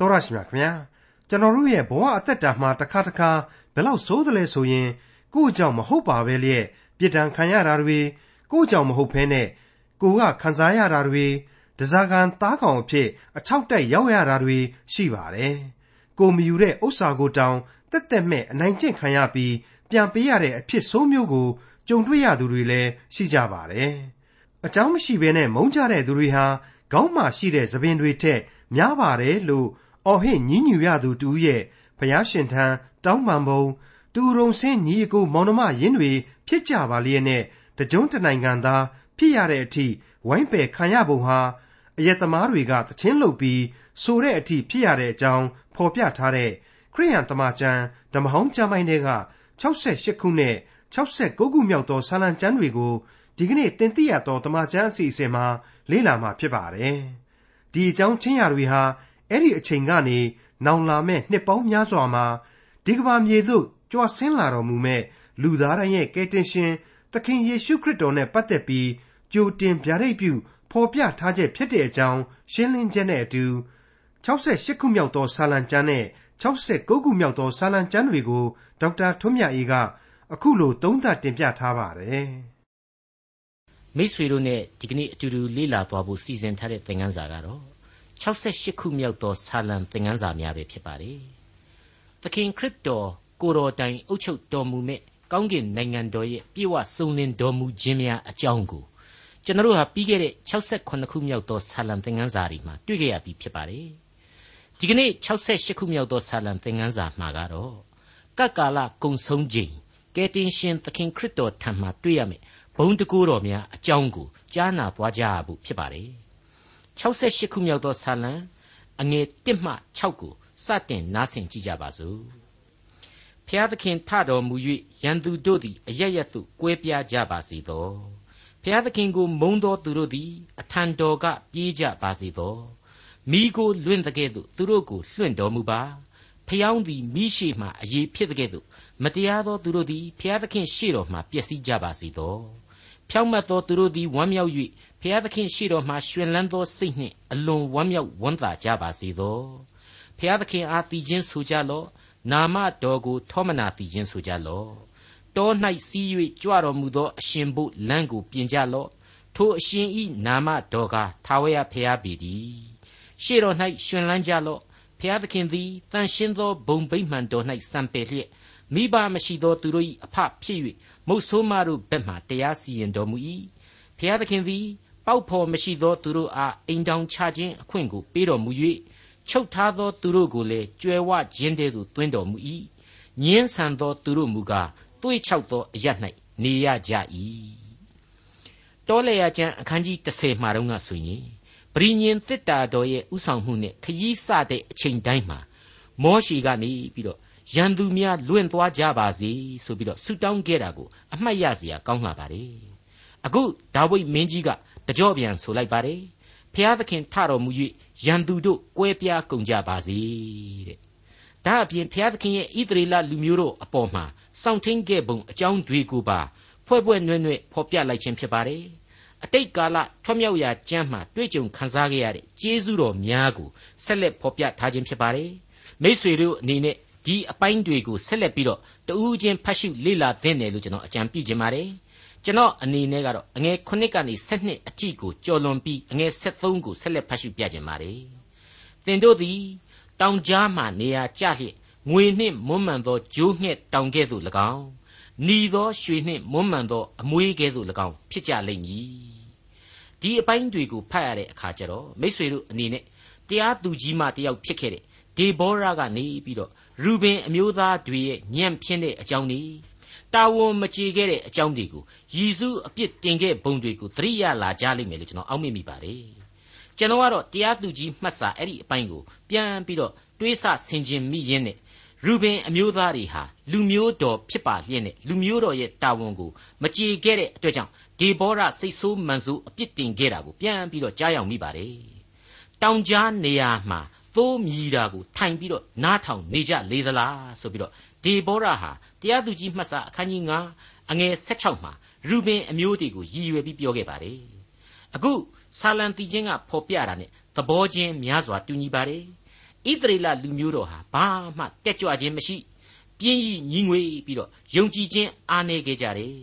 တော်ရရှိမြခင်ဗျာကျွန်တော်တို့ရဲ့ဘဝအသက်တာမှာတစ်ခါတစ်ခါဘယ်လောက်ဆိုးသလဲဆိုရင်ကိုယ့်ကြောင့်မဟုတ်ပါပဲလျက်ပြစ်ဒဏ်ခံရတာတွေကိုယ့်ကြောင့်မဟုတ်ဘဲနဲ့ကိုကခံစားရတာတွေတစားကန်သားကောင်အဖြစ်အချောက်တက်ရောက်ရတာတွေရှိပါတယ်ကိုမယူတဲ့ဥစ္စာကိုတောင်တက်တက်မဲ့အနိုင်ကျင့်ခံရပြီးပြန်ပေးရတဲ့အဖြစ်ဆိုးမျိုးကိုကြုံတွေ့ရသူတွေလည်းရှိကြပါတယ်အကြောင်းမရှိဘဲနဲ့မုန်းကြတဲ့သူတွေဟာခေါင်းမှာရှိတဲ့သပင်တွေထက်များပါတယ်လို့ အော်ဟစ်ညည်းညူရသူတူရဲ့ဘုရားရှင်ထံတောင်းပန်ပုံတူရုံစင်းညီအကိုမောင်နှမရင်းတွေဖြစ်ကြပါလျက်နဲ့တကြုံတနိုင်ငံသားဖြစ်ရတဲ့အထိဝိုင်းပယ်ခံရပုံဟာအယက်သမားတွေကသချင်းလုပ်ပြီးဆိုတဲ့အထိဖြစ်ရတဲ့အကြောင်းဖော်ပြထားတဲ့ခရိယန်တမန်ကျမ်းဓမ္မဟောင်းကျမ်းပိုင်းတွေက68ခုနဲ့69ခုမြောက်သောစာလံကျမ်းတွေကိုဒီကနေ့တင်ပြရသောတမန်ကျမ်းအစီအစဉ်မှာလေ့လာမှာဖြစ်ပါတယ်။ဒီအကြောင်းချင်းရာတွေဟာ အဲ့ဒီအချိန်ကနေနောင်လာမဲ့နှစ်ပေါင်းများစွာမှာဒီကမ္ဘာမြေသို့ကြွဆင်းလာတော်မူမဲ့လူသားတိုင်းရဲ့ကယ်တင်ရှင်သခင်ယေရှုခရစ်တော်နဲ့ပတ်သက်ပြီးကြိုတင်ဗျာဒိတ်ပြုဖော်ပြထားချက်ဖြစ်တဲ့အကြောင်းရှင်းလင်းချက်နဲ့အတူ68ခုမြောက်သောစာလံကျမ်းနဲ့69ခုမြောက်သောစာလံကျမ်းတွေကိုဒေါက်တာထွန်းမြတ်အေးကအခုလိုသုံးသပ်တင်ပြထားပါတယ်မိတ်ဆွေတို့နဲ့ဒီကနေ့အတူတူလေ့လာသွားဖို့စီစဉ်ထားတဲ့သင်ခန်းစာကတော့ 68ခုမြောက်သောဆာလံသင်ခန်းစာများပဲဖြစ်ပါတယ်။သခင်ခရစ်တော်ကိုတော်တိုင်အုပ်ချုပ်တော်မူမဲ့ကောင်းကင်နိုင်ငံတော်ရဲ့ပြည့်ဝစုံလင်တော်မူခြင်းများအကြောင်းကိုကျွန်တော်တို့ဟာပြီးခဲ့တဲ့68ခုမြောက်သောဆာလံသင်ခန်းစာတွေမှာတွေ့ကြရပြီးဖြစ်ပါတယ်။ဒီကနေ့68ခုမြောက်သောဆာလံသင်ခန်းစာမှာကတော့ကပ်ကာလကုံဆုံးခြင်းကယ်တင်ရှင်သခင်ခရစ်တော်ထံမှတွေ့ရမယ်ဘုံတကူတော်များအကြောင်းကိုကြားနာသွားကြရဖို့ဖြစ်ပါတယ်။ 68ခုမြောက်သောဆာလံအငယ်1မှ6ကိုစတင်နားဆင်ကြည့်ကြပါစို့ဖျားသခင်ထတော်မူ၍ရန်သူတို့သည်အရရက်သို့ကွဲပြားကြပါစေသောဖျားသခင်ကိုမုန်းသောသူတို့သည်အထံတော်ကပြေးကြပါစေသောမိကိုလွင့်တဲ့ကဲ့သို့သူတို့ကိုလွှင့်တော်မူပါဖျောင်းသည်မိရှိမှအရေးဖြစ်တဲ့ကဲ့သို့မတရားသောသူတို့သည်ဖျားသခင်ရှေ့တော်မှပျက်စီးကြပါစေသောဖြောင့်မတ်သောသူတို့သည်ဝမ်းမြောက်၍ ဖျားသခင်ရှိတော်မှာရှင်လန်းသောစိတ်နှင့်အလွန်ဝမ်းမြောက်ဝမ်းသာကြပါစေသောဖျားသခင်အားတည်ခြင်းဆိုကြလော့နာမတော်ကိုထောမနာတည်ခြင်းဆိုကြလော့တော၌စီး၍ကြွတော်မူသောအရှင်ဘုလမ်းကိုပြင်ကြလော့ထိုအရှင်ဤနာမတော်ကထာဝရဖျားပေသည်ရှေ့တော်၌ရှင်လန်းကြလော့ဖျားသခင်သည်တန်ရှင်းသောဘုံဗိမ္မာန်တော်၌စံပယ်လျက်မိဘမရှိသောသူတို့၏အဖဖြစ်၍မုတ်ဆိုးမတို့ဘက်မှတရားစီရင်တော်မူ၏ဖျားသခင်သည် ပေါက်ဖော်မရှိသောသူတို့အားအိမ်တောင်ချခြင်းအခွင့်ကိုပေးတော်မူ၍ချုပ်ထားသောသူတို့ကိုလည်းကြွယ်ဝခြင်းတည်းသို့သွင်းတော်မူ၏ညင်းဆန်သောသူတို့မူကားတွေးချောက်သောအရ၌နေရကြ၏တောလေယာကျမ်းအခန်းကြီး30မှာတော့ငါဆိုရင်ပရိညင်သစ်တာတော်ရဲ့ဥဆောင်မှုနဲ့ခရီးစတဲ့အချိန်တိုင်းမှာမောရှိကနေပြီးတော့ရန်သူများလွင့်သွားကြပါစေဆိုပြီးတော့ဆုတောင်းခဲ့တာကိုအမှတ်ရစရာကောင်းလာပါတယ်အခုဒါဝိဒ်မင်းကြီးက တကြောပြန်ဆိုလိုက်ပါတယ်ဖျားသခင်ထတော်မူ၍ရန်သူတို့ကွဲပြားကုန်ကြပါစေတဲ့ဒါအပြင်ဖျားသခင်ရဲ့ဣသရေလလူမျိုးတို့အပေါ်မှာစောင့်ထင်းခဲ့ပုံအကြောင်းတွေကိုပါဖွဲ့ဖွဲ့နွဲ့နွဲ့ဖော်ပြလိုက်ခြင်းဖြစ်ပါတယ်အတိတ်ကာလထွမြောက်ရာကျမ်းမှာတွေ့ကြုံခံစားခဲ့ရတဲ့ကျေးဇူးတော်များကိုဆက်လက်ဖော်ပြထားခြင်းဖြစ်ပါတယ်မိษွေတို့အနေနဲ့ဒီအပိုင်းတွေကိုဆက်လက်ပြီးတော့တဦးချင်းဖတ်ရှုလေ့လာသင့်တယ်လို့ကျွန်တော်အကြံပြုခြင်းပါတယ် ကျွန်တော်အနေနဲ့ကတော့အငယ်9ကနေ12အထိကိုကြော်လွန်ပြီးအငယ်73ကိုဆက်လက်ဖတ်ရှုပြခြင်းပါတယ်။သင်တို့သည်တောင်ကြားမှနေရာကျလျက်ငွေနှင့်မွမ်းမံသောဂျိုးငှက်တောင်ကဲ့သို့၎င်းနီသောရွှေနှင့်မွမ်းမံသောအမွေးကဲ့သို့၎င်းဖြစ်ကြလိမ့်မည်။ဒီအပိုင်းတွေကိုဖတ်ရတဲ့အခါကျတော့မိษွေတို့အနေနဲ့တရားသူကြီးမတယောက်ဖြစ်ခဲ့တဲ့ဒေဘောရကနေပြီးတော့ရူဘင်အမျိုးသားတွေရဲ့ညံ့ဖျင်းတဲ့အကြောင်းတွေ တာဝန်မကြေခဲ့တဲ့အကြောင်းတွေကိုရည်စူးအပြစ်တင်ခဲ့ဘုံတွေကိုသတိရလာကြလိမ့်မယ်လို့ကျွန်တော်အောက်မေ့မိပါတယ်ကျွန်တော်ကတော့တရားသူကြီးမှတ်စာအဲ့ဒီအပိုင်းကိုပြန်ပြီးတော့တွေးဆဆင်ခြင်မိရင်းနဲ့ရူဘင်အမျိုးသားတွေဟာလူမျိုးတော်ဖြစ်ပါလျက်နဲ့လူမျိုးတော်ရဲ့တာဝန်ကိုမကြေခဲ့တဲ့အတွက်ကြောင့်ဒေဘောရစိတ်ဆိုးမှန်ဆိုးအပြစ်တင်ခဲ့တာကိုပြန်ပြီးတော့ကြားရောက်မိပါတယ်တောင်ကြားနေရာမှာသိုးမြည်တာကိုထိုင်ပြီးတော့နားထောင်နေကြလေသလားဆိုပြီးတော့ ဒေဘောရဟာတရားသူကြီးမှတ်စာအခန်းကြီး9အငယ်16မှာရူဘင်အမျိုးတွေကိုရည်ရွယ်ပြီးပြောခဲ့ပါတယ်အခုဆာလံတီချင်းကဖော်ပြတာ ਨੇ သဘောချင်းများစွာတူညီပါတယ်ဣသရေလလူမျိုးတော်ဟာဘာမှတက်ကြွခြင်းမရှိပြင်းရီညီငွေပြီးတော့ယုံကြည်ခြင်းအားနည်းခဲ့ကြတယ်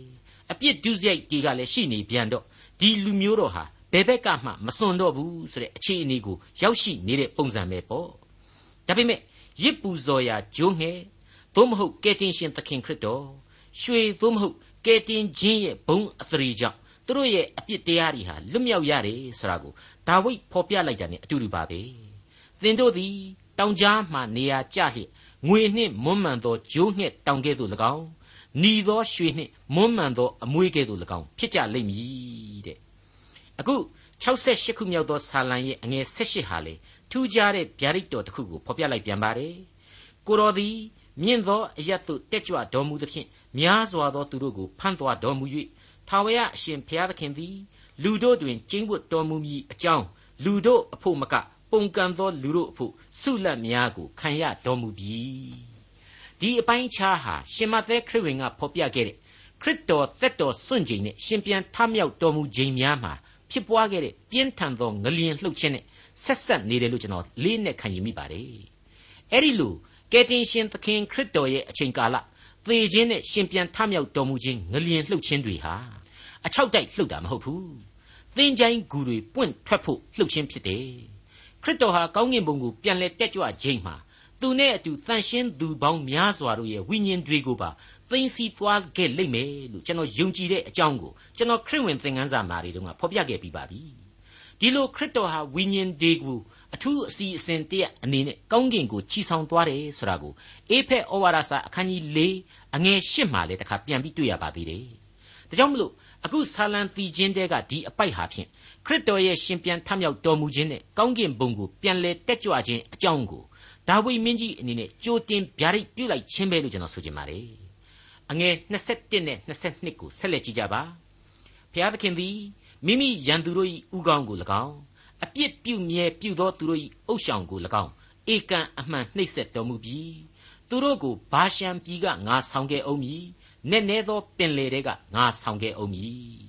အပြစ်ဒုစရိုက်တွေကလည်းရှိနေပြန်တော့ဒီလူမျိုးတော်ဟာဘယ်ဘက်ကမှမစွန်တော့ဘူးဆိုတဲ့အခြေအနေကိုရောက်ရှိနေတဲ့ပုံစံပဲပေါ့ဒါပေမဲ့ရစ်ပူဇော်ရာဂျိုးငယ် သို့မဟုတ်ကယ်တင်ရှင်သခင်ခရစ်တော်ရွှေသို့မဟုတ်ကယ်တင်ခြင်းရဲ့ဘုံအသရေကြောင့်သူတို့ရဲ့အပြစ်တရားတွေဟာလွတ်မြောက်ရတယ်ဆိုတာကိုဒါဝိဒ်ဖော်ပြလိုက်တာ ਨੇ အတူတူပါပဲသင်တို့သည်တောင်ကြားမှနေရာကျလျက်ငွေနှင့်မွမ်းမံသောဂျိုးငှက်တောင်ကဲ့သို့၎င်းနီသောရွှေနှင့်မွမ်းမံသောအမွေးကဲ့သို့၎င်းဖြစ်ကြလိမ့်မည်တဲ့အခု68ခုမြောက်သောဆာလံရဲ့အငယ်78ဟာလေထူးခြားတဲ့ဗျာဒိတ်တော်တစ်ခုကိုဖော်ပြလိုက်ပြန်ပါတယ်ကိုတော်သည် မြင့်သောအရတ်သို့တက်ကြွတော်မူသဖြင့်များစွာသောသူတို့ကိုဖမ်းသွားတော်မူ၍ထာဝရအရှင်ဘုရားသခင်သည် လူတို့တွင်ကျင့်ဝတ်တော်မူမည်အကြောင်းလူတို့အဖို့မကပုန်ကန်သောလူတို့အဖို့ဆုလက်များကိုခံရတော်မူပြီဒီအပိုင်းခြားဟာရှင်မသက်ခရစ်ဝင်ကဖော်ပြခဲ့တဲ့ခရစ်တော်သက်တော်စွန့်ချိန်နဲ့ရှင်ပြန်ထမြောက်တော်မူချိန်များမှာဖြစ်ပွားခဲ့တဲ့ပြင်းထန်သောငလျင်လှုပ်ခြင်းနဲ့ဆက်ဆက်နေတယ်လို့ကျွန်တော်လေးနဲ့ခံယူမိပါတယ်အဲ့ဒီလို ကယ်တင်ရှင်သခင်ခရစ်တော်ရဲ့အချိန်ကာလသေခြင်းနဲ့ရှင်ပြန်ထမြောက်တော်မူခြင်းငလျင်လှုပ်ခြင်းတွေဟာအချောက်တိုက်လှုပ်တာမဟုတ်ဘူးသင်ချိုင်းဂူတွေပွင့်ထွက်ဖို့လှုပ်ခြင်းဖြစ်တယ်ခရစ်တော်ဟာကောင်းကင်ဘုံကိုပြန်လဲတက်ကြွခြင်းမှာသူနဲ့အတူတန်ရှင်းသူပေါင်းများစွာတို့ရဲ့ဝိညာဉ်တွေကိုပါသိသိသွားခဲ့လိမ့်မယ်လို့ကျွန်တော်ယုံကြည်တဲ့အကြောင်းကိုကျွန်တော်ခရစ်ဝင်သင်ခန်းစာမှာတွေတုန်းကဖော်ပြခဲ့ပြီးပါပြီဒီလိုခရစ်တော်ဟာဝိညာဉ်တွေကို အထူးအစီအစဉ်တရက်အနေနဲ့ကောင်းကင်ကိုချီဆောင်သွားတယ်ဆိုတာကိုအေဖက်ဩဝါဒစာအခန်းကြီး၄အငယ်၈မှာလည်းတခါပြန်ပြီးတွေ့ရပါသေးတယ်ဒါကြောင့်မလို့အခုဆာလံတီချင်းတဲကဒီအပိုက်ဟာဖြင့်ခရစ်တော်ရဲ့ရှင်ပြန်ထမြောက်တော်မူခြင်းနဲ့ကောင်းကင်ဘုံကိုပြန်လဲတက်ကြွခြင်းအကြောင်းကိုဒါဝိမင်းကြီးအနေနဲ့ကြိုတင်ဗျာဒိတ်ပြုလိုက်ခြင်းပဲလို့ကျွန်တော်ဆိုချင်ပါတယ်အငယ်21နဲ့22ကိုဆက်လက်ကြည့်ကြပါဘုရားသခင်သည်မိမိရန်သူတို့၏ဥကောင်းကို၎င်း အပြစ်ပြုမြဲပြုသောသူတို့၏အုပ်ဆောင်ကို၎င်းဧကန်အမှန်နှိပ်စက်တော်မူပြီးသူတို့ကိုဘာရှံပြည်ကငါဆောင်ခဲ့အောင်မည်နက်နဲသောပင်လေတွေကငါဆောင်ခဲ့အောင်မည်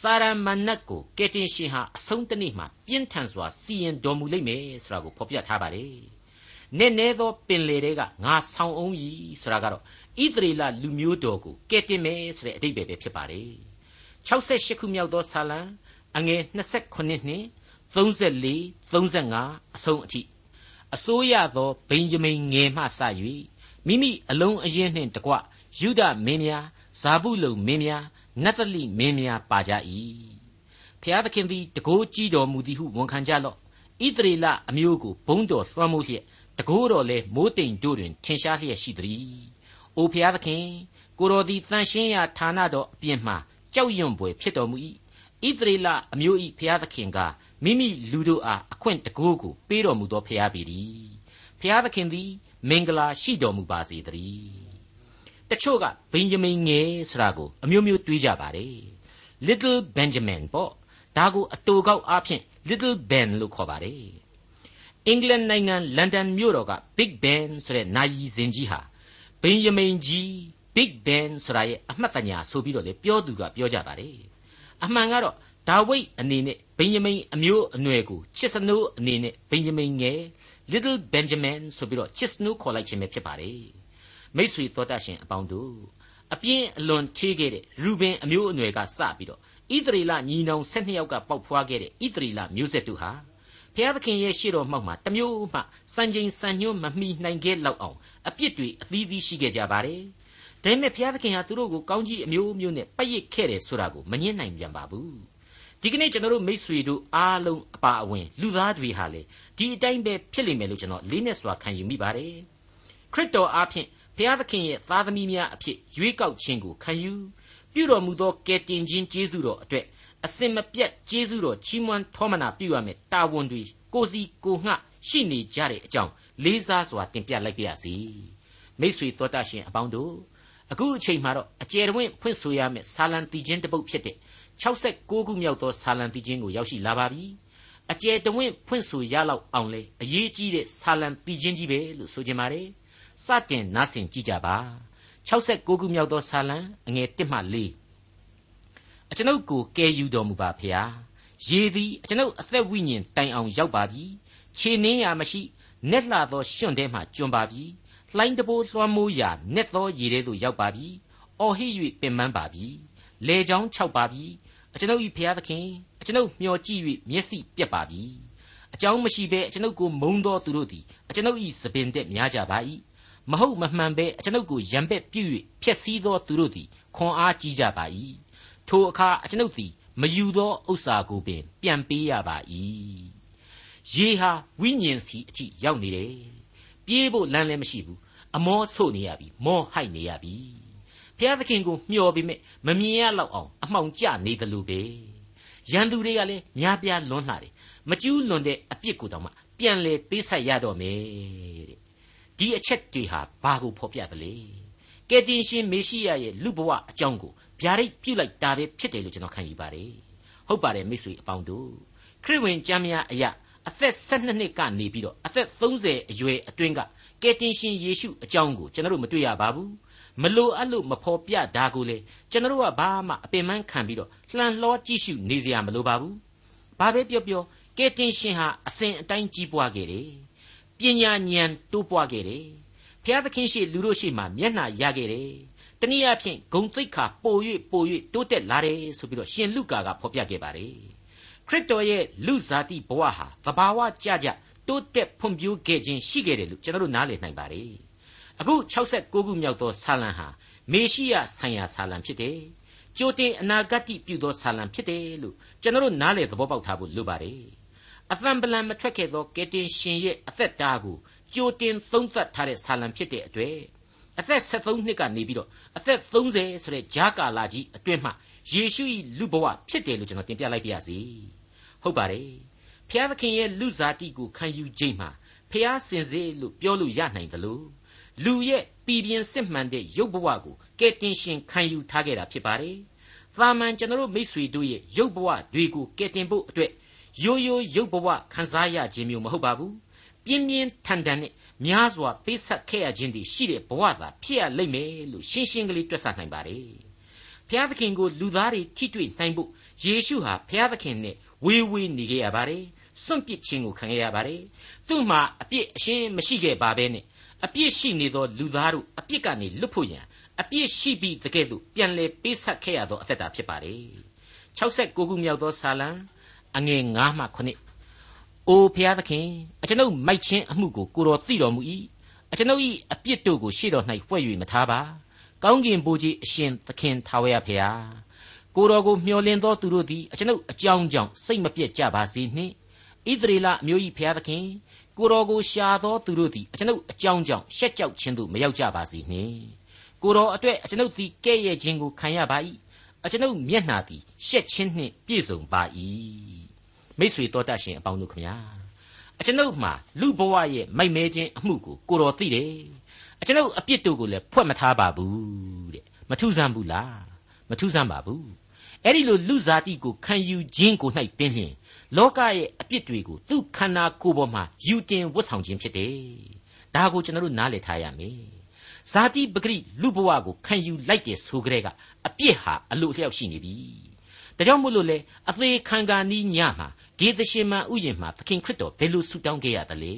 စာရမဏတ်ကိုကယ်တင်ရှင်ဟာအဆုံးတနေ့မှာပြင်းထန်စွာစီရင်တော်မူလိမ့်မယ်ဆိုတာကိုဖော်ပြထားပါတယ်နက်နဲသောပင်လေတွေကငါဆောင်အောင်မည်ဆိုတာကတော့ဣသရေလလူမျိုးတော်ကိုကယ်တင်မယ်ဆိုတဲ့အဓိပ္ပာယ်ပဲဖြစ်ပါတယ်68ခုမြောက်သောဆာလံအငယ်28နှစ် 34 35အဆုံးအထိအစိုးရသောဗိဉ္ဇမိန်ငယ်မှစ၍မိမိအလုံးအရင်နှင့်တကွယုဒမင်းများဇာဘူးလုံမင်းများနတ်တလိမင်းများပါကြ၏ဖျားသခင်သည်တကိုးကြည်တော်မူသည်ဟုဝန်ခံကြလော့ဣသရေလအမျိုးကိုဘုံတော်လွှမ်းမိုးလျက်တကိုးတော်လဲမိုးတိမ်တို့တွင်ထင်ရှားလျက်ရှိသည်။အိုဖျားသခင်ကိုတော်သည်တန်ရှင်းရာဌာနတော်အပြင်မှကြောက်ရွံ့ပွေဖြစ်တော်မူ၏ဣသရေလအမျိုး၏ဖျားသခင်က မိမိလူတို့အားအခွင့်တကိုးကိုပေးတော်မူသောဖျားပေသည်ဖျားသခင်သည် မင်္ဂလာရှိတော်မူပါစေတည်းတချို့ကဗင်ဂျမင်ငယ်ဆိုတာကိုအမျိုးမျိုးတွေးကြပါတယ် little benjamin ပေါ့ဒါကိုအတူကောက်အားဖြင့် little ben လို့ခေါ်ပါတယ်အင်္ဂလန်နိုင်ငံလန်ဒန်မြို့တော်က big ben ဆိုတဲ့နာယီစင်ကြီးဟာဗင်ဂျမင်ကြီး big ben ဆိုတာရဲ့အမှတ်တညာဆိုပြီးတော့လေပြောသူကပြောကြပါတယ်အမှန်ကတော့ဒါဝိဒ်အနေနဲ့ ဗင်ဂျမိန်အမျိုးအနွယ်ကိုချစ်စနိုးအနေနဲ့ ဗင်ဂျမိန်ငယ် little benjamin ဆိုပြီးတော့ချစ်စနိုးခေါ်လိုက်ခြင်းပဲဖြစ်ပါတယ်မိษွေတော်တတ်ရှင်အပေါင်းတို့အပြင်းအလွန်ချေးခဲ့တဲ့ရူဘင်အမျိုးအနွယ်ကစပြီးတော့ဣသရေလညီနောင်၁၂ယောက်ကပေါက်ဖွားခဲ့တဲ့ဣသရေလမျိုးဆက်တို့ဟာဘုရားသခင်ရဲ့ရှေ့တော်မှောက်မှာတမျိုးမှစံချိန်စံညွှန်းမမီနိုင်ခဲ့လောက်အောင်အပြစ်တွေအသီးသီးရှိခဲ့ကြပါတယ်ဒါပေမဲ့ဘုရားသခင်ဟာသူတို့ကိုကောင်းကြီးအမျိုးမျိုးနဲ့ပတ်ရစ်ခဲ့တယ်ဆိုတာကိုမငြင်းနိုင်ပြန်ပါဘူး ဒီကနေ့ကျွန်တော်တို့မိษွေတို့အားလုံးအပါအဝင်လူသားတွေဟာလေဒီအတိုင်းပဲဖြစ်လိမ့်မယ်လို့ကျွန်တော်လေးနဲ့စွာခံယူမိပါတယ်ခရစ်တော်အားဖြင့်ဘုရားသခင်ရဲ့သားသမီးများအဖြစ်ရွေးကောက်ခြင်းကိုခံယူပြုတော်မူသောကယ်တင်ခြင်းကျေးဇူးတော်အတွက်အစင်မပြတ်ကျေးဇူးတော်ချီးမွမ်းထောမနာပြုရမယ်တာဝန်တွေကိုစီကိုငှရှိနေကြတဲ့အကြောင်းလေးစားစွာတင်ပြလိုက်ပါရစေမိษွေတော်တတ်ရှင်အပေါင်းတို့အခုအချိန်မှာတော့အကျယ်တဝင့်ဖွင့်ဆိုရမယ်ဆာလံတီချင်းတစ်ပုဒ်ဖြစ်တဲ့ 69ခုမြောက်သောဆာလံတီချင်းကိုရောက်ရှိလာပါပြီအကျယ်တဝင့်ဖွင့်ဆိုရလောက်အောင်လေအရေးကြီးတဲ့ဆာလံတီချင်းကြီးပဲလို့ဆိုကြပါတယ်စတင်နားဆင်ကြည့်ကြပါ69ခုမြောက်သောဆာလံအငယ်1မှ4အကျွန်ုပ်ကိုကယ်ယူတော်မူပါဖျားရေသည်အကျွန်ုပ်အသက်ဝိညာဉ်တိုင်အောင်ရောက်ပါပြီခြေနှင်းရာမရှိနက်လှသောရွှွန့်ထဲမှကျွံပါပြီလှိုင်းတဘိုးလွှမ်းမိုးရာနက်သောရေထဲသို့ရောက်ပါပြီအော်ဟစ်၍ပင်ပန်းပါပြီလေချောင်းခြောက်ပါပြီ အကျွန်ုပ်၏ဖျားသခင်အကျွန်ုပ်မျှော်ကြည့်၍မျက်စိပြက်ပါပြီအကြောင်းမရှိဘဲအကျွန်ုပ်ကိုမုန်းသောသူတို့သည်အကျွန်ုပ်၏သပင်တက်များကြပါ၏မဟုတ်မမှန်ဘဲအကျွန်ုပ်ကိုရံပက်ပြု၍ဖျက်ဆီးသောသူတို့သည်ခွန်အားကြီးကြပါ၏ထိုအခါအကျွန်ုပ်သည်မယူသောဥစ္စာကိုပင် ပြန်ပေးရပါ၏ရေဟာဝိညာဉ်စီအထိရောက်နေတယ်ပြေးဖို့လမ်းလည်းမရှိဘူးအမောဆို့နေရပြီမောဟိုက်နေရပြီ ဘုရားသခင်ကိုမျှော်ပြီးမြမမြင်ရတော့အောင်အမှောင်ကျနေတယ်လို့ပဲရန်သူတွေကလည်းများပြားလွန်းလှတယ်မကျူးလွန်တဲ့အပြစ်ကိုတောင်မှပြန်လေပေးဆက်ရတော့မယ်တဲ့ဒီအချက်တွေဟာဘာကိုဖော်ပြသလဲကယ်တင်ရှင်မေရှိယရဲ့လူဘဝအကြောင်းကိုဗျာဒိတ်ပြုတ်လိုက်တာပဲဖြစ်တယ်လို့ကျွန်တော်ခံယူပါတယ်ဟုတ်ပါတယ်မိတ်ဆွေအပေါင်းတို့ခရစ်ဝင်ကျမ်းများအရာအသက်12နှစ်ကနေပြီးတော့အသက်30အရွယ်အတွင်းကကယ်တင်ရှင်ယေရှုအကြောင်းကိုကျွန်တော်တို့မတွေ့ရပါဘူး မလိုအပ်လို့မဖော်ပြတာကိုလေကျွန်တော်တို့ကဘာမှအပင်ပန်းခံပြီးတော့လှန်လှောကြည့်ရှုနေစရာမလိုပါဘူးဘာပဲပြောပြောကယ်တင်ရှင်ဟာအစဉ်အတိုင်းကြီးပွားခဲ့တယ်ပညာဉာဏ်တိုးပွားခဲ့တယ်ဘုရားသခင်ရှိလူတို့ရှိမှမျက်နှာရခဲ့တယ်တနည်းအားဖြင့်ဂုံသိက္ခာပို၍ပို၍တိုးတက်လာတယ်ဆိုပြီးတော့ရှင်လုကာကဖော်ပြခဲ့ပါတယ်ခရစ်တော်ရဲ့လူဇာတိဘဝဟာသဘာဝကြကြတိုးတက်ဖွံ့ဖြိုးခဲ့ခြင်းရှိခဲ့တယ်လို့ကျွန်တော်တို့နားလည်နိုင်ပါတယ် အခု69ခုမြောက်သောဆာလံဟာမေရှိယဆိုင်ရာဆာလံဖြစ်တယ်ကြိုတင်အနာဂတ်ပြုသောဆာလံဖြစ်တယ်လို့ကျွန်တော်တို့နားလည်သဘောပေါက်ထားဖို့လိုပါတယ်အသံပလံမထွက်ခဲ့သောကယ်တင်ရှင်ရဲ့အသက်တာကိုကြိုတင်သုံးသပ်ထားတဲ့ဆာလံဖြစ်တဲ့အတွေ့အသက်73နှစ်ကနေပြီးတော့အသက်30ဆိုတဲ့ဂျာကာလာကြီးအတွင်းမှာယေရှု၏လူဘဝဖြစ်တယ်လို့ကျွန်တော်တင်ပြလိုက်ပါရစေဟုတ်ပါတယ်ဖျားသခင်ရဲ့လူစားတိကိုခံယူခြင်းမှာဖျားစင်စေလို့ပြောလို့ရနိုင်တယ်လို့ လူရဲ့ပြည်ပြင်းစစ်မှန်တဲ့ရုပ်ဘဝကိုကဲတင်ရှင်ခံယူထားခဲ့တာဖြစ်ပါတယ်သာမန်ကျွန်တော်မိษွေတို့ရဲ့ရုပ်ဘဝတွေကိုကဲတင်ဖို့အတွက်ရိုးရိုးရုပ်ဘဝခံစားရခြင်းမျိုးမဟုတ်ပါဘူးပြင်းပြင်းထန်ထန်နဲ့များစွာပေးဆက်ခဲ့ရခြင်းတွေရှိတဲ့ဘဝသာဖြစ်ရလိမ့်မယ်လို့ရှင်းရှင်းကလေးတွက်ဆနိုင်ပါတယ်ဘုရားသခင်ကိုလူသားတွေထိတွေ့နိုင်ဖို့ယေရှုဟာဘုရားသခင်နဲ့ဝေးဝေးနေခဲ့ရပါတယ်စွန့်ပစ်ခြင်းကိုခံခဲ့ရပါတယ်သူ့မှာအပြစ်အရှင်းမရှိခဲ့ပါပဲနဲ့ အပြစ်ရှိနေသောလူသားတို့အပြစ်ကနေလွတ်ဖို့ရန်အပြစ်ရှိပြီးတကယ်လို့ပြန်လဲပေးဆက်ခဲ့ရသောအသက်တာဖြစ်ပါတယ်69ခုမြောက်သောဆာလံအငယ်9မှ9အိုဖျားသခင်အကျွန်ုပ်မိုက်ချင်းအမှုကိုကိုတော်သိတော်မူ၏အကျွန်ုပ်၏အပြစ်တို့ကိုရှေ့တော်၌ဖွဲ့၍မထားပါကောင်းကင်ဘိုးကြီးအရှင်သခင်ထာဝရဖျားကိုတော်ကိုမျှော်လင့်သောသူတို့သည်အကျွန်ုပ်အကြောင်းကြောင့်စိတ်မပြတ်ကြပါစေနှင့်ဣသရေလအမျိုး၏ဖျားသခင် ကိုတော်ကိုရှာသောသူတို့သည်အကျွန်ုပ်အကြောင်းကြောင့်ရှက်ကြောက်ခြင်းသို့မရောက်ကြပါစေနှင့်ကိုတော်အတွက်အကျွန်ုပ်သည်ကဲ့ရဲ့ခြင်းကိုခံရပါ၏အကျွန်ုပ်မျက်နှာသည်ရှက်ခြင်းနှင့်ပြည့်စုံပါ၏မိတ်ဆွေတော်တတ်ရှင်အပေါင်းတို့ခမညာအကျွန်ုပ်မှာလူဘဝရဲ့မိုက်မဲခြင်းအမှုကိုကိုတော်သိတယ်အကျွန်ုပ်အပြစ်တို့ကိုလည်းဖွက်မထားပါဘူးတဲ့မထူးဆန်းဘူးလားမထူးဆန်းပါဘူးအဲ့ဒီလိုလူစားတိကိုခံယူခြင်းကို၌ပင်လျင် လောကရဲ့အပြစ်တွေကိုသူ့ခန္ဓာကိုယ်ပေါ်မှာယူတင်ဝတ်ဆောင်ခြင်းဖြစ်တယ်ဒါကိုကျွန်တော်တို့နားလည်ထားရမယ်ဇာတိပဂရိလူဘဝကိုခံယူလိုက်တယ်ဆိုကြတဲ့ကအပြစ်ဟာအလိုလျောက်ရှိနေပြီဒါကြောင့်မို့လို့လေအသေးခံကာနီးညမှာဂေသရှင်မန်ဥယျာဉ်မှာသခင်ခရစ်တော်ဘယ်လိုဆုတောင်းခဲ့ရသလဲ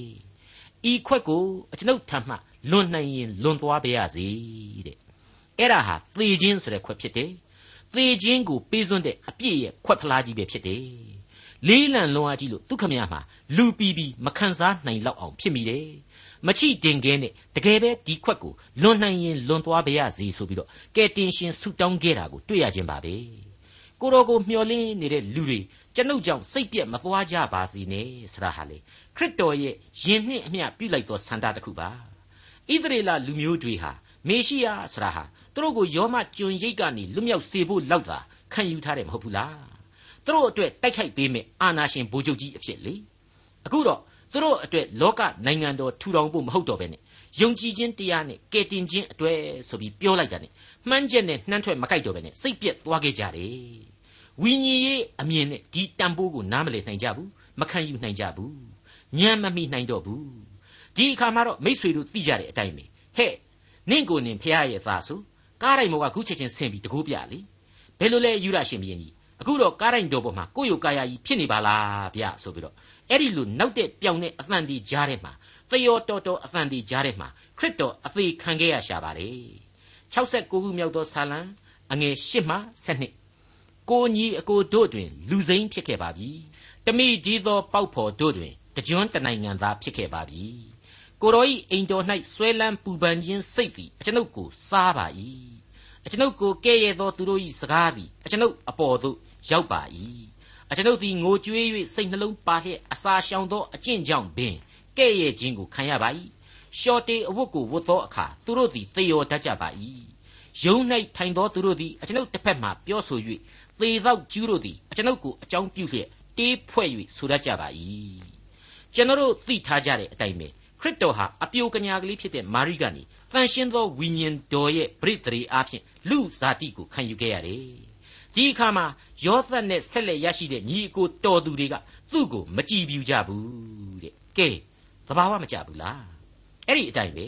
ဤခွက်ကိုအကျွန်ုပ်ထံမှလွန်နိုင်ရင်လွန်သွားပါရစေတဲ့အဲ့ဒါဟာသေခြင်းဆိုတဲ့ခွက်ဖြစ်တယ်သေခြင်းကိုပေးစွန်းတဲ့အပြစ်ရဲ့ခွက်ဖလားကြီးပဲဖြစ်တယ် လေးလံလွန်အားကြီးလို့ဒုက္ခမရမှာလူပီပီမခံစားနိုင်လောက်အောင်ဖြစ်မိတယ်မချိတင်ခဲနဲ့တကယ်ပဲဒီခွက်ကိုလွန်နိုင်ရင်လွန်သွားပါရစေဆိုပြီးတော့ကဲတင်ရှင်ဆုတောင်းခဲ့တာကိုတွေ့ရခြင်းပါပဲကိုတော်ကိုမျှော်လင့်နေတဲ့လူတွေကျွန်ုပ်ကြောင့်စိတ်ပြက်မသွားကြပါစေနဲ့ဆရာဟာလေခရစ်တော်ရဲ့ယင်နှင့်အမျှပြုလိုက်သောဆန္ဒတစ်ခုပါဣသရေလလူမျိုးတွေဟာမေရှိယဆရာဟာသူတို့ကိုယောမကျွန်ရိတ်ကနေလွတ်မြောက်စေဖို့လောက်သာခံယူထားတယ်မဟုတ်ဘူးလား သူတို့အတွက်တိုက်ခိုက်ပေးမယ်အာနာရှင်ဗိုလ်ချုပ်ကြီးအဖြစ်လေအခုတော့သူတို့အတွက်လောကနိုင်ငံတော်ထူထောင်ဖို့မဟုတ်တော့ဘဲနဲ့ယုံကြည်ခြင်းတရားနဲ့ကယ်တင်ခြင်းအတွေ့ဆိုပြီးပြောလိုက်တာနဲ့မှန်းချက်နဲ့နှမ်းထွက်မကိုက်တော့ဘဲနဲ့စိတ်ပြက်သွားခဲ့ကြတယ်ဝိညာဉ်ရေးအမြင်နဲ့ဒီတန်ဖိုးကိုနားမလည်နိုင်ကြဘူးမခံယူနိုင်ကြဘူးညံမမိနိုင်တော့ဘူးဒီအခါမှာတော့မိษွေတို့သိကြတဲ့အတိုင်းပဲဟဲ့နင့်ကိုနင်ဖះရဲ့သားဆိုကားတိုင်းမောကခုချက်ချင်းဆင်းပြီးတကိုးပြလေဘယ်လိုလဲယူရရှင်ဘုရင်ကြီး အခုတော့ကားတိုင်းတော်ပေါ်မှာကိုယ့်ရုပ်ကာယကြီးဖြစ်နေပါလားဗျဆိုပြီးတော့အဲ့ဒီလိုနောက်တဲ့ပြောင်တဲ့အသံဒီကြားထဲမှာသေယောတော်တော်အသံဒီကြားထဲမှာခရစ်တော်အသေးခံခဲ့ရရှာပါတယ်69ခုမြောက်သောဆာလံအငယ်8မှ7ကိုညီအကိုတို့တွင် လူစိမ်းဖြစ်ခဲ့ပါပြီတမိဒီသောပေါက်ဖော်တို့တွင်တကြွတနိုင်ငံသားဖြစ်ခဲ့ပါပြီကိုတော်ဤအိမ်တော်၌ဆွဲလန်းပူပန်ခြင်းစိတ်သည်အကျွန်ုပ်ကိုစားပါ၏အကျွန်ုပ်ကိုကဲ့ရဲ့သောသူတို့၏စကားသည်အကျွန်ုပ်အပေါ်သို့ ရောက်ပါ၏အကျွန်ုပ်သည်ငိုကြွေး၍စိတ်နှလုံးပါလျက်အစာရှောင်သောအကျင့်ကြောင့်ပင်ကဲ့ရဲ့ခြင်းကိုခံရပါ၏ရှော်တေအဝတ်ကိုဝတ်သောအခါသူတို့သည်သေရောတတ်ကြပါ၏ယုံ၌ထိုင်သောသူတို့သည်အကျွန်ုပ်တစ်ဖက်မှပြောဆို၍သေသောကျူးတို့သည်အကျွန်ုပ်ကိုအကြောင်းပြုလျက်တေးဖွဲ့၍ဆိုတတ်ကြပါ၏ကျွန်တော်တို့သိထားကြတဲ့အတိုင်းပဲခရစ်တော်ဟာအပြိုကညာကလေးဖြစ်တဲ့မာရိကနေတန်ရှင်းသောဝိညာဉ်တော်ရဲ့ပရိသေရီအားဖြင့်လူဇာတိကိုခံယူခဲ့ရတယ် ဒီအခါမှာယောသတ်နဲ့ဆက်လက်ရရှိတဲ့ညီအကိုတော်သူတွေကသူ့ကိုမကြည်ပြူကြဘူးတဲ့ကဲသဘာဝမကြဘူးလားအဲ့ဒီအတိုင်းပဲ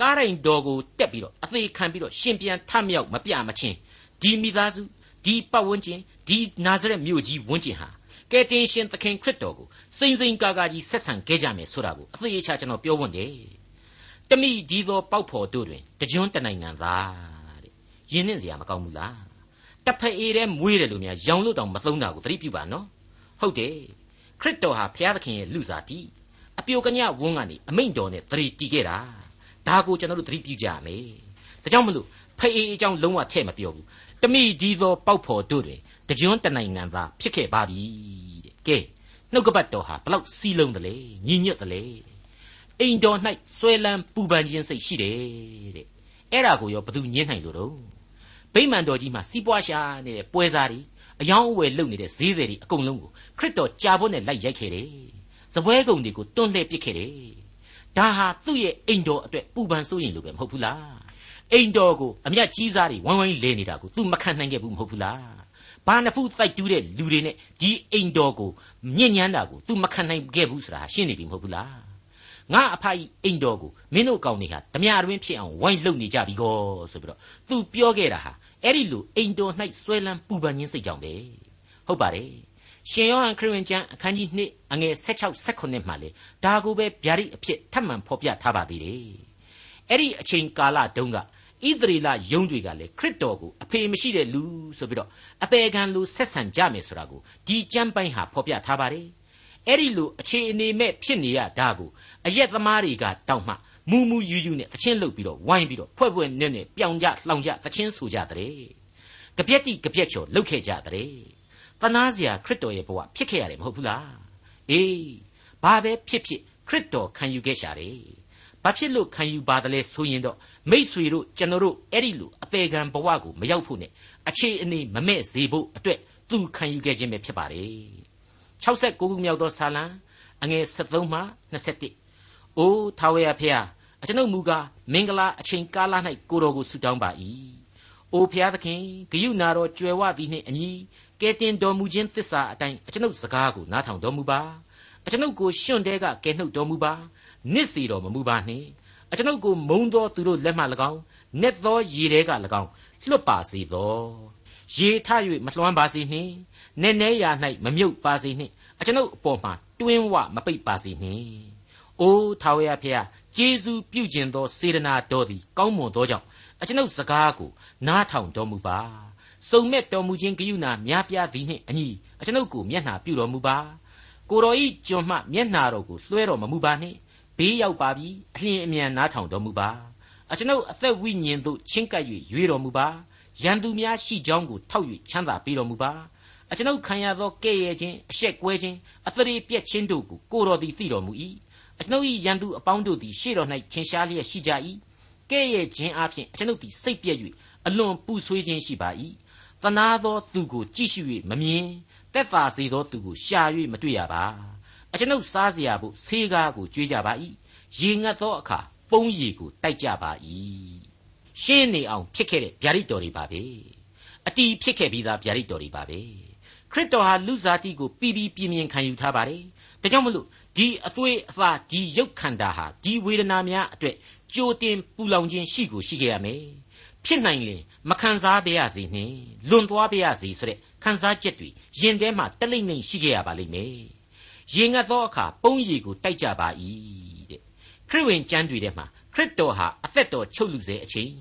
ကားရင်တော်ကိုတက်ပြီးတော့အသေးခံပြီးတော့ရှင်ပြန်ထမြောက်မပြမချင်းဒီမိသားစုဒီပတ်ဝန်းကျင်ဒီနာဇရက်မြို့ကြီးဝန်းကျင်ဟာကယ်တင်ရှင်သခင်ခရစ်တော်ကိုစိမ့်စိမ့်ကာကာကြီးဆက်ဆံခဲ့ကြမယ်ဆိုတာကိုအသေးချာကျွန်တော်ပြောဝတ်တယ်တမိဒီသောပေါက်ဖော်တို့တွင်တကြွတနိုင်ငံသားတဲ့ယဉ်နှင့်စရာမကောင်းဘူးလား တဖက်အေးတဲ့မွေးတယ်လို့များရောင်လို့တောင်မသုံးတာကိုသတိပြုပါနော်ဟုတ်တယ်ခရစ်တော်ဟာဘုရားသခင်ရဲ့လူစားတီအပြိုကညဝန်းကနေအမိန့်တော်နဲ့သတိတီးခဲ့တာဒါကိုကျွန်တော်တို့သတိပြုကြရမယ်ဒါကြောင့်မလို့ဖအေးအကြောင်းလုံးဝထဲ့မပြောဘူးတမိဒီသောပေါက်ဖော်တို့တွင်တကြွတနိုင်ငံသားဖြစ်ခဲ့ပါပြီတဲ့ကဲနှုတ်ကပတ်တော်ဟာဘလောက်စီးလုံးတယ်လေညီညွတ်တယ်လေအိမ်တော်၌ဆွဲလန်းပူပန်ခြင်းစိတ်ရှိတယ်တဲ့အဲ့ဒါကိုရောဘသူညင်းနိုင်လို့တော့ ဗိမာန်တော်ကြီးမှာစီးပွားရှာနေတဲ့ပွဲစားတွေအယောင်းအဝယ်လုပ်နေတဲ့ဈေးတွေအကုန်လုံးကိုခရစ်တော်ကြာဖို့နဲ့လိုက်ရိုက်ခဲ့တယ်။စပွဲကုံတွေကိုတွန်းလှည့်ပစ်ခဲ့တယ်။ဒါဟာသူ့ရဲ့အိမ်တော်အတွက်ပူပန်စိုးရင်လို့ပဲမဟုတ်ဘူးလား။အိမ်တော်ကိုအမျက်ကြီးစားတွေဝိုင်းဝိုင်းလဲနေတာကိုသူမခံနိုင်ခဲ့ဘူးမဟုတ်ဘူးလား။ဘာနဖူးတိုက်တူးတဲ့လူတွေနဲ့ဒီအိမ်တော်ကိုမြင့်ညမ်းတာကိုသူမခံနိုင်ခဲ့ဘူးဆိုတာရှင်းနေပြီမဟုတ်ဘူးလား။ ငါအဖကြီးအိမ်တော်ကိုမင်းတို့ကောင်တွေဟာဓမြတွင်ဖြစ်အောင်ဝိုင်းလုံနေကြပြီကောဆိုပြီးတော့သူပြောခဲ့တာဟာအဲ့ဒီလိုအိမ်တော်၌ဆွဲလန်းပူပန်ခြင်းစိတ်ကြောင့်ပဲဟုတ်ပါတယ်ရှင်ယောဟန်ခရစ်ဝင်ကျမ်းအခန်းကြီး2အငယ်16 18မှာလေဒါကိုပဲဗျာဒိအဖြစ်ထပ်မံဖော်ပြထားပါသေးတယ်အဲ့ဒီအချိန်ကာလတုန်းကဣသရေလယုံတွေကလည်းခရစ်တော်ကိုအဖေမရှိတဲ့လူဆိုပြီးတော့အပေခံလူဆက်ဆံကြမယ်ဆိုတာကိုဒီကျမ်းပိုင်းဟာဖော်ပြထားပါတယ်အဲ့ဒီလိုအခြေအနေမဲ့ဖြစ်နေရတာကို အရက်သမားတွေကတောက်မှမူးမူးယူးယူးနဲ့တချင်းလုတ်ပြီးတော့ဝိုင်းပြီးတော့ဖွဲ့ဖွဲ့နဲ့နဲ့ပြောင်ကြလှောင်ကြတချင်းဆိုကြတဲ့ကြပြက်တိကြပြက်ချော်လုတ်ခဲ့ကြတဲ့တနာစရာခရစ်တော်ရဲ့ဘဝဖြစ်ခဲ့ရတယ်မဟုတ်ဘူးလားအေးဘာပဲဖြစ်ဖြစ်ခရစ်တော်ခံယူခဲ့ရှာတယ်ဘာဖြစ်လို့ခံယူပါတယ်လဲဆိုရင်တော့မိษွေတို့ကျွန်တော်တို့အဲ့ဒီလိုအပေခံဘဝကိုမရောက်ဖို့နဲ့အခြေအနေမမဲ့စေဖို့အတွက်သူခံယူခဲ့ခြင်းပဲဖြစ်ပါတယ်69ခုမြောက်သောဆာလံအငယ်73မှ21 အိုးထာဝရဖျားအကျွန်ုပ်မူကားမင်္ဂလာအချိန်ကာလ၌ကိုတော်ကိုဆုတောင်းပါ၏အိုဖျားသခင်ဂယုနာတော်ကြွယ်ဝသည်နှင့်အညီကဲတင်တော်မူခြင်းသစ္စာအတိုင်းအကျွန်ုပ်စကားကိုနားထောင်တော်မူပါအကျွန်ုပ်ကိုရှွန့်တဲကကဲနှုတ်တော်မူပါနစ်စီတော်မမူပါနှင့်အကျွန်ုပ်ကိုမုံသောသူတို့လက်မှ၎င်းနက်သောရေတဲက၎င်းလွတ်ပါစေသောရေထ၍မလွှမ်းပါစေနှင့်နည်းနည်းရာ၌မမြုပ်ပါစေနှင့်အကျွန်ုပ်အပေါ်မှာတွင်းဝမပိတ်ပါစေနှင့် အိုးထာဝရဖျားကျေးဇူးပြုကျင်သော စေတနာတော်သည် ကောင်းမွန်သောကြောင့်အကျွန်ုပ်စကားကို နားထောင်တော်မူပါစုံမဲ့တော်မူခြင်းဂရုဏာများပြားသည်နှင့်အညီအကျွန်ုပ်ကိုမျက်နှာပြုတော်မူပါကိုတော်ဤကျွန်မှမျက်နှာတော်ကိုလွှဲတော်မမူပါနှင့်ဘေးရောက်ပါပြီအလျင်အမြန်နားထောင်တော်မူပါအကျွန်ုပ်အသက်ဝိညာဉ်သို့ချင်းကပ်၍ရွေတော်မူပါရန်သူများရှိကြောင်းကိုထောက်၍ချမ်းသာပေးတော်မူပါအကျွန်ုပ်ခံရသောကဲ့ရဲ့ခြင်းအရှက်ကွဲခြင်းအသရေပြက်ခြင်းတို့ကိုကိုတော်သည်သိတော်မူ၏ အကျွန်ုပ်၏ရန်သူအပေါင်းတို့သည်ရှေ့တော်၌ထင်ရှားလျက်ရှိကြ၏ကဲ့ရဲ့ခြင်းအပြင်အကျွန်ုပ်သည်စိတ်ပြည့်၍အလွန်ပူဆွေးခြင်းရှိပါ၏တနာသောသူကိုကြည့်ရှု၍မမြင်တက်သာစေသောသူကိုရှာ၍မတွေ့ရပါအကျွန်ုပ်စားเสียဖို့ဆေးကားကိုကြွေးကြပါ၏ရေငတ်သောအခါပုံးရည်ကိုတိုက်ကြပါ၏ရှင်းနေအောင်ဖြစ်ခဲ့တဲ့ဗျာဒိတ်တော်တွေပါပဲအတီးဖြစ်ခဲ့ပြီးသားဗျာဒိတ်တော်တွေပါပဲခရစ်တော်ဟာလူစားတိကိုပြီးပြီးပြင်းပြင်းခံယူထားပါတယ်ဒါကြောင့်မလို့ ဒီအသွေးအသားဒီရုပ်ခန္ဓာဟာဒီဝေဒနာများအတွက်ကြိုတင်ပူလောင်ခြင်းရှိကိုရှိခဲ့ရမယ်ဖြစ်နိုင်ရင်မခံစားပါရစေနှင့်လွန်သွားပါရစေဆိုတဲ့ခံစားချက်တွေရင်ထဲမှာတလိမ့်လိမ့်ရှိခဲ့ရပါလိမ့်မယ်ရေငတ်သောအခါပုံးရည်ကိုတိုက်ကြပါ၏တဲ့ခရစ်ဝင်ကျမ်းတွေထဲမှာခရစ်တော်ဟာအသက်တော်ချုပ်လူစေအချိန်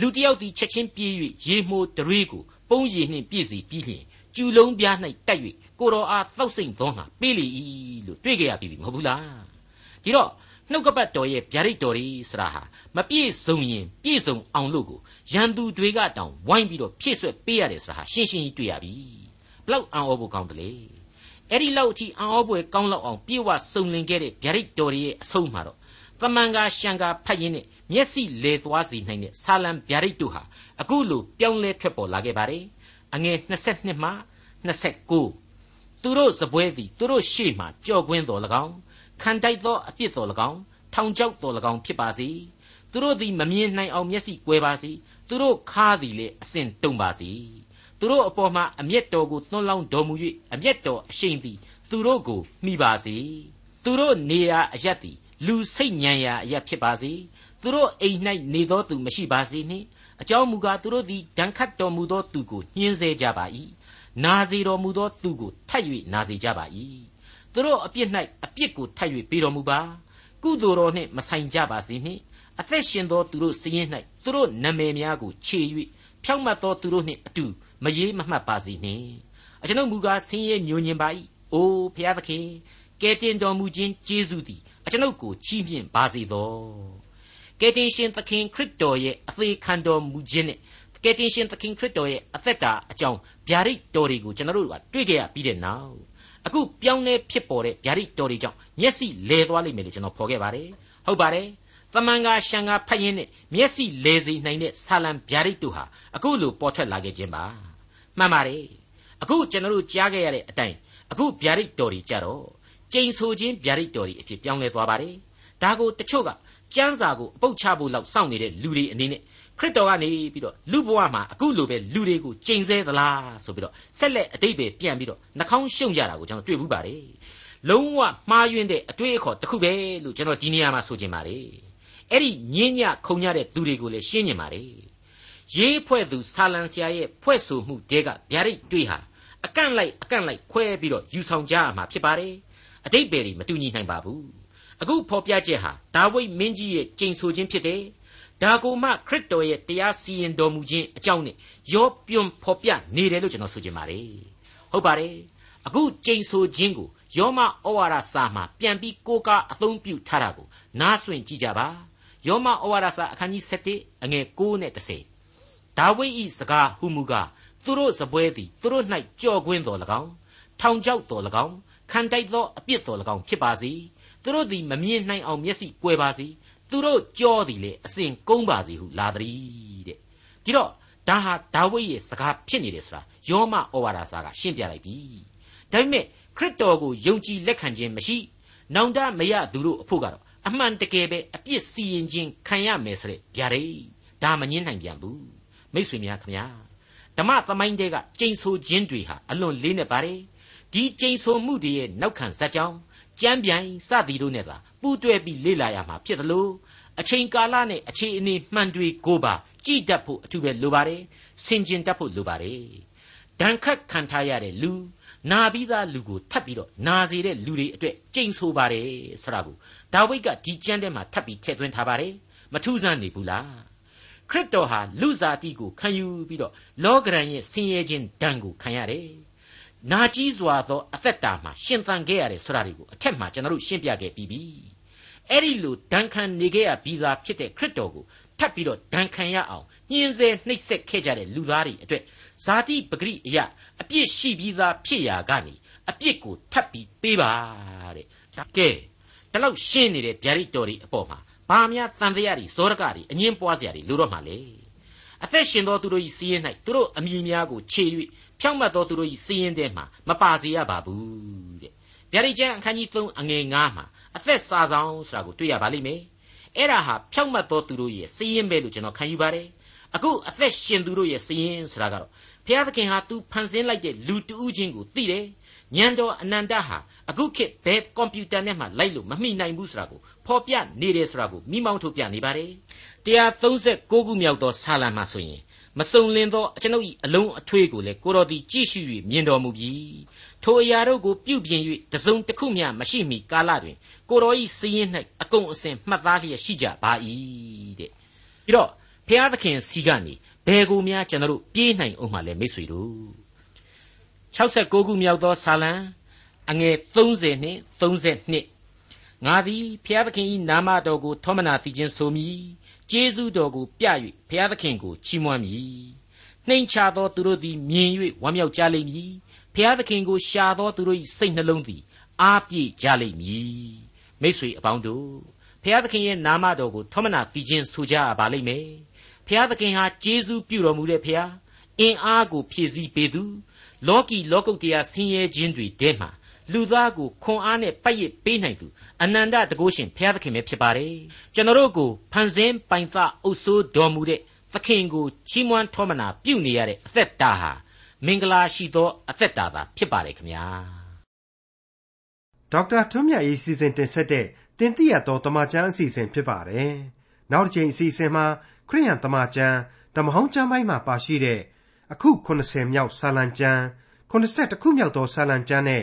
လူတစ်ယောက်သည်ချက်ချင်းပြေး၍ရေမိုးတရေကိုပုံးရည်နှင့်ပြည့်စီပြီးလျှင်ကျူလုံးပြား၌တိုက်၍ ကိုတော်အားတောက်စိမ့်သောငါပေးလေ၏လို့တွေ့ကြရပြီမဟုတ်ဘူးလားဒီတော့နှုတ်ကပတ်တော်ရဲ့ဗျာဒိတ်တော်ကြီးဆရာဟာမပြည့်စုံရင်ပြည့်စုံအောင်လို့ကိုရန်သူတွေကတောင်ဝိုင်းပြီးတော့ဖြည့်ဆွက်ပေးရတယ်ဆိုတာဟာရှင်းရှင်းကြီးတွေ့ရပြီဘလောက်အံ့ဩဖို့ကောင်းတယ်လေအဲ့ဒီလောက်အထိအံ့ဩဖွယ်ကောင်းလောက်အောင်ပြေဝစုံလင်ခဲ့တဲ့ဗျာဒိတ်တော်ရဲ့အဆုံးမှာတော့သမန်ကာရှံကာဖတ်ရင်းနဲ့မျက်စိလေသွားစေနိုင်တဲ့ဆာလံဗျာဒိတ်တို့ဟာအခုလိုပြောင်းလဲထွက်ပေါ်လာခဲ့ပါတယ်အငယ်22မှ29 သူတို့စပွဲသည်သူတို့ရှေ့မှကြော်ကွင်းတော်၎င်းခံတိုက်သောအပြစ်တော်၎င်းထောင်ချောက်တော်၎င်းဖြစ်ပါစေသူတို့သည်မမြင်နိုင်အောင်မျက်စိကွယ်ပါစေသူတို့ခါသည်လေအစဉ်တုံပါစေသူတို့အပေါ်မှာအမျက်တော်ကိုသွန်းလောင်းတော်မူ၍အမျက်တော်အရှိန်သည်သူတို့ကိုမိပါစေသူတို့နေရာအရက်သည်လူစိတ်ညံရာအရက်ဖြစ်ပါစေသူတို့အိမ်၌နေသောသူမရှိပါစေနှင့်အကြောင်းမူကားသူတို့သည်ဒဏ်ခတ်တော်မူသောသူကိုညှင်းဆဲကြပါ၏ နာစေတော်မူသောသူကိုထပ်၍နာစေကြပါ၏သူတို့အပြစ်၌အပြစ်ကိုထပ်၍ပေးတော်မူပါကုသိုလ်တော်နှင့်မဆိုင်ကြပါစေနှင့်အသက်ရှင်သောသူတို့စည်ရင်၌သူတို့နာမည်များကိုခြေ၍ဖြောင့်မတ်သောသူတို့နှင့်အတူမရေးမမှတ်ပါစေနှင့်အကျွန်ုပ်မူကားဆင်းရဲညှို့ညင်ပါ၏အိုဖျားသခင်ကဲတင်တော်မူခြင်းကျေးဇူးသည်အကျွန်ုပ်ကိုချီးမြှင့်ပါစေသောကယ်တင်ရှင်သခင်ခရစ်တော်ရဲ့အသေးခံတော်မူခြင်းနဲ့ ကယ်တင်ရှင်သခင်ခရစ်တော်ရဲ့အသက်တာအကြောင်းဗျာဒိတ်တော်တွေကိုကျွန်တော်တို့ကတွေ့ကြရပြီးတဲ့နောက်အခုပြောင်းလဲဖြစ်ပေါ်တဲ့ဗျာဒိတ်တော်တွေကြောင့်မျက်စိလဲသွားလိမ့်မယ်လို့ကျွန်တော်ဖော်ခဲ့ပါတယ်ဟုတ်ပါတယ်သမန်ကရှန်ကဖတ်ရင်းနဲ့မျက်စိလဲစေနိုင်တဲ့ဆာလံဗျာဒိတ်တို့ဟာအခုလိုပေါ်ထွက်လာခဲ့ခြင်းပါမှန်ပါတယ်အခုကျွန်တော်တို့ကြားခဲ့ရတဲ့အတိုင်းအခုဗျာဒိတ်တော်တွေကြတော့ကျိန်ဆိုခြင်းဗျာဒိတ်တော်တွေအဖြစ်ပြောင်းလဲသွားပါတယ်ဒါကိုတချို့ကကျမ်းစာကိုအပုတ်ချဖို့လောက်စောင့်နေတဲ့လူတွေအနေနဲ့ ခရစ်တော်ကနေပြီးတော့လူဘဝမှာအခုလိုပဲလူတွေကိုကျိန်ဆဲသလားဆိုပြီးတော့ဆက်လက်အတိတ်ပဲပြန်ပြီးတော့နှာခေါင်းရှုံကြတာကိုကျွန်တော်တွေ့ဘူးပါတယ်လုံးဝမှားယွင်းတဲ့အတွေ့အခေါ်တစ်ခုပဲလို့ကျွန်တော်ဒီနေရာမှာဆိုချင်ပါတယ်အဲ့ဒီညင်းညခုံညတဲ့သူတွေကိုလည်းရှင်းညင်ပါတယ်ရေးဖွဲ့သူဆာလံဆရာရဲ့ဖွဲ့ဆိုမှုတဲကဗျာဒိတ်တွေ့ဟာအကန့်လိုက်အကန့်လိုက်ခွဲပြီးတော့ယူဆောင်ကြရမှာဖြစ်ပါတယ်အတိတ်ပဲတွေမတူညီနိုင်ပါဘူးအခုဖော်ပြချက်ဟာဒါဝိဒ်မင်းကြီးရဲ့ကျိန်ဆိုခြင်းဖြစ်တယ် ဒါကိုမှခရစ်တော်ရဲ့တရားစီရင်တော်မူခြင်းအကြောင်းနဲ့ရောပြွန်ဖော်ပြနေတယ်လို့ကျွန်တော်ဆိုချင်ပါတယ်ဟုတ်ပါတယ်အခုကျိန်ဆိုခြင်းကိုယောမဩဝါဒစာမှာပြန်ပြီးကိုးကားအသုံးပြုထားတာကိုနားဆွင့်ကြည့်ကြပါယောမဩဝါဒစာအခန်းကြီး7အငယ်9နဲ့10ဒါဝိဒ်ဤစကားဟုမူကားသူတို့စပွဲသည်သူတို့၌ကြော်ကွင်းတော်၎င်းထောင်ချောက်တော်၎င်းခံတိုက်သောအပြစ်တော်၎င်းဖြစ်ပါစေသူတို့သည်မမြင်နိုင်အောင်မျက်စိကွယ်ပါစေ သူတို့ကြောသည်လေအစဉ်ကုန်းပါစေဟုလာသည်တဲ့ဒီတော့ဒါဟာဒါဝိဒ်ရဲ့စကားဖြစ်နေတယ်ဆိုတာယောမဩဝါဒစာကရှင်းပြလိုက်ပြီဒါပေမဲ့ခရစ်တော်ကိုယုံကြည်လက်ခံခြင်းမရှိနောင်တမရသူတို့အဖို့ကတော့အမှန်တကယ်ပဲအပြစ်စီရင်ခြင်းခံရမယ်ဆိုတဲ့ဗျာဒိတ်ဒါမငင်းနိုင်ပြန်ဘူးမိတ်ဆွေများခင်ဗျာဓမ္မသမိုင်းတဲကကျိန်ဆိုခြင်းတွေဟာအလွန်လေးနဲ့ပါတယ်ဒီကျိန်ဆိုမှုတွေရဲ့နောက်ခံဇာတ်ကြောင်း ကြမ်းပြိုင်စသည်တို့နဲ့သာပူးတွဲပြီးလေ့လာရမှာဖြစ်တယ်လို့အချိန်ကာလနဲ့အခြေအနေမှန်တွေကိုပါကြည့်တတ်ဖို့အထူးပဲလိုပါတယ်ဆင်ခြင်တတ်ဖို့လိုပါတယ်ဒဏ်ခတ်ခံထားရတဲ့လူနာပြီးသားလူကိုထပ်ပြီးတော့နာစေတဲ့လူတွေအတွက်ကြိမ်ဆိုပါတယ်ဆရာကဒါဝိဒ်ကဒီကျမ်းထဲမှာထပ်ပြီးထည့်သွင်းထားပါတယ်မထူးဆန်းနေဘူးလားခရစ်တော်ဟာလူစားတိကိုခံယူပြီးတော့လောကရန်ရဲ့ဆင်းရဲခြင်းဒဏ်ကိုခံရတယ် နာကြီးစွာသောအသက်တာမှာရှင်သန်ခဲ့ရတယ်ဆိုတာတွေကိုအထက်မှာကျွန်တော်တို့ရှင်းပြခဲ့ပြီးပြီအဲ့ဒီလိုဒဏ်ခံနေခဲ့ရပြီးသားဖြစ်တဲ့ခရစ်တော်ကိုထပ်ပြီးတော့ဒဏ်ခံရအောင်ညှင်းဆဲနှိပ်စက်ခဲ့ကြတဲ့လူသားတွေအတွက်ဇာတိပဂရိအယအပြစ်ရှိပြီးသားဖြစ်ရာကနေအပြစ်ကိုထပ်ပြီးပေးပါတဲ့ကဲဒီလောက်ရှင်းနေတဲ့ဗျာဒိတ်တော်တွေအပေါ်မှာဘာများတန်တရားတွေဇောရကတွေအငင်းပွားစရာတွေလိုတော့မှလေအသက်ရှင်သောသူတို့၏စီးရင်၌သူတို့အမိများကိုခြေ၍ ဖြောင့်မတ်သောသူတို့၏စီးရင်ထဲမှာမပါစေရပါဘူးတဲ့ဗျာဒိတ်ကျမ်းအခန်းကြီး3အငယ်9မှာအသက်စာဆောင်ဆိုတာကိုတွေ့ရပါလိမ့်မယ်အဲ့ဒါဟာဖြောင့်မတ်သောသူတို့ရဲ့စီးရင်ပဲလို့ကျွန်တော်ခံယူပါတယ်အခုအသက်ရှင်သူတို့ရဲ့စီးရင်ဆိုတာကတော့ဘုရားသခင်ဟာသူဖန်ဆင်းလိုက်တဲ့လူတဦးချင်းကိုသိတယ်ညံတော်အနန္တဟာအခုခေတ်ဘယ်ကွန်ပျူတာနဲ့မှလိုက်လို့မမိနိုင်ဘူးဆိုတာကိုဖော်ပြနေတယ်ဆိုတာကိုမိမောင်းထုတ်ပြနေပါတယ်136ခုမြောက်သောဆာလံမှာဆိုရင် မစုံလင်သောအကျွန်ုပ်၏အလုံးအထွေးကိုလည်းကိုတော်သည်ကြည့်ရှု၍မြင်တော်မူပြီထိုအရာတို့ကိုပြုပြင်၍တစုံတစ်ခုမျှမရှိမီကာလတွင်ကိုတော်ဤစည်ရင်၌အကုန်အစင်မှတ်သားလျက်ရှိကြပါ၏တဲ့ပြီးတော့ဖျားသခင်စီကနေဘယ်ကိုများကျွန်တော်တို့ပြေးနိုင်အောင်မှလဲမိတ်ဆွေတို့69ခုမြောက်သောဆာလံအငယ်30နှင့်32ငါသည်ဖျားသခင်၏နာမတော်ကိုထောမနာသိခြင်းဆိုမည် ကျေးဇူးတော်ကိုပြ၍ဖျားသခင်ကိုချီးမွမ်းမည်နှိမ်ချသောသူတို့သည်မြင်၍ဝမ်းမြောက်ကြလိမ့်မည်ဖျားသခင်ကိုရှာသောသူတို့၏စိတ်နှလုံးသည်အားပြည့်ကြလိမ့်မည်မိတ်ဆွေအပေါင်းတို့ဖျားသခင်ရဲ့နာမတော်ကိုထောမနာသိခြင်းဆိုကြပါလိမ့်မယ်ဖျားသခင်ဟာကျေးဇူးပြုတော်မူတဲ့ဖျားအင်အားကိုဖြည့်ဆည်းပေးသူလောကီလောကုတ်တရားဆင်းရဲခြင်းတွေထဲမှာ လူသားကိုခွန်အားနဲ့ပတ်ရစ်ပေးနိုင်သူအနန္တတကုရှင်ဘုရားသခင်ပဲဖြစ်ပါတယ်ကျွန်တော်တို့ကိုဖန်ဆင်းပိုင်သအုပ်ဆိုးတော်မူတဲ့သခင်ကိုချီးမွမ်းထောမနာပြုနေရတဲ့အသက်တာဟာမင်္ဂလာရှိသောအသက်တာသာဖြစ်ပါတယ်ခင်ဗျာဒေါက်တာထွန်းမြတ်ရေးစီစဉ်တင်ဆက်တဲ့တင်ပြရတော်တမချန်းအစီအစဉ်ဖြစ်ပါတယ်နောက်တစ်ချိန်အစီအစဉ်မှာခရိယန်တမချန်းဓမ္မဟောင်းကျမ်းပိုင်းမှာပါရှိတဲ့အခု80မြောက်ဆာလံကျမ်း82ခုမြောက်သောဆာလံကျမ်းနဲ့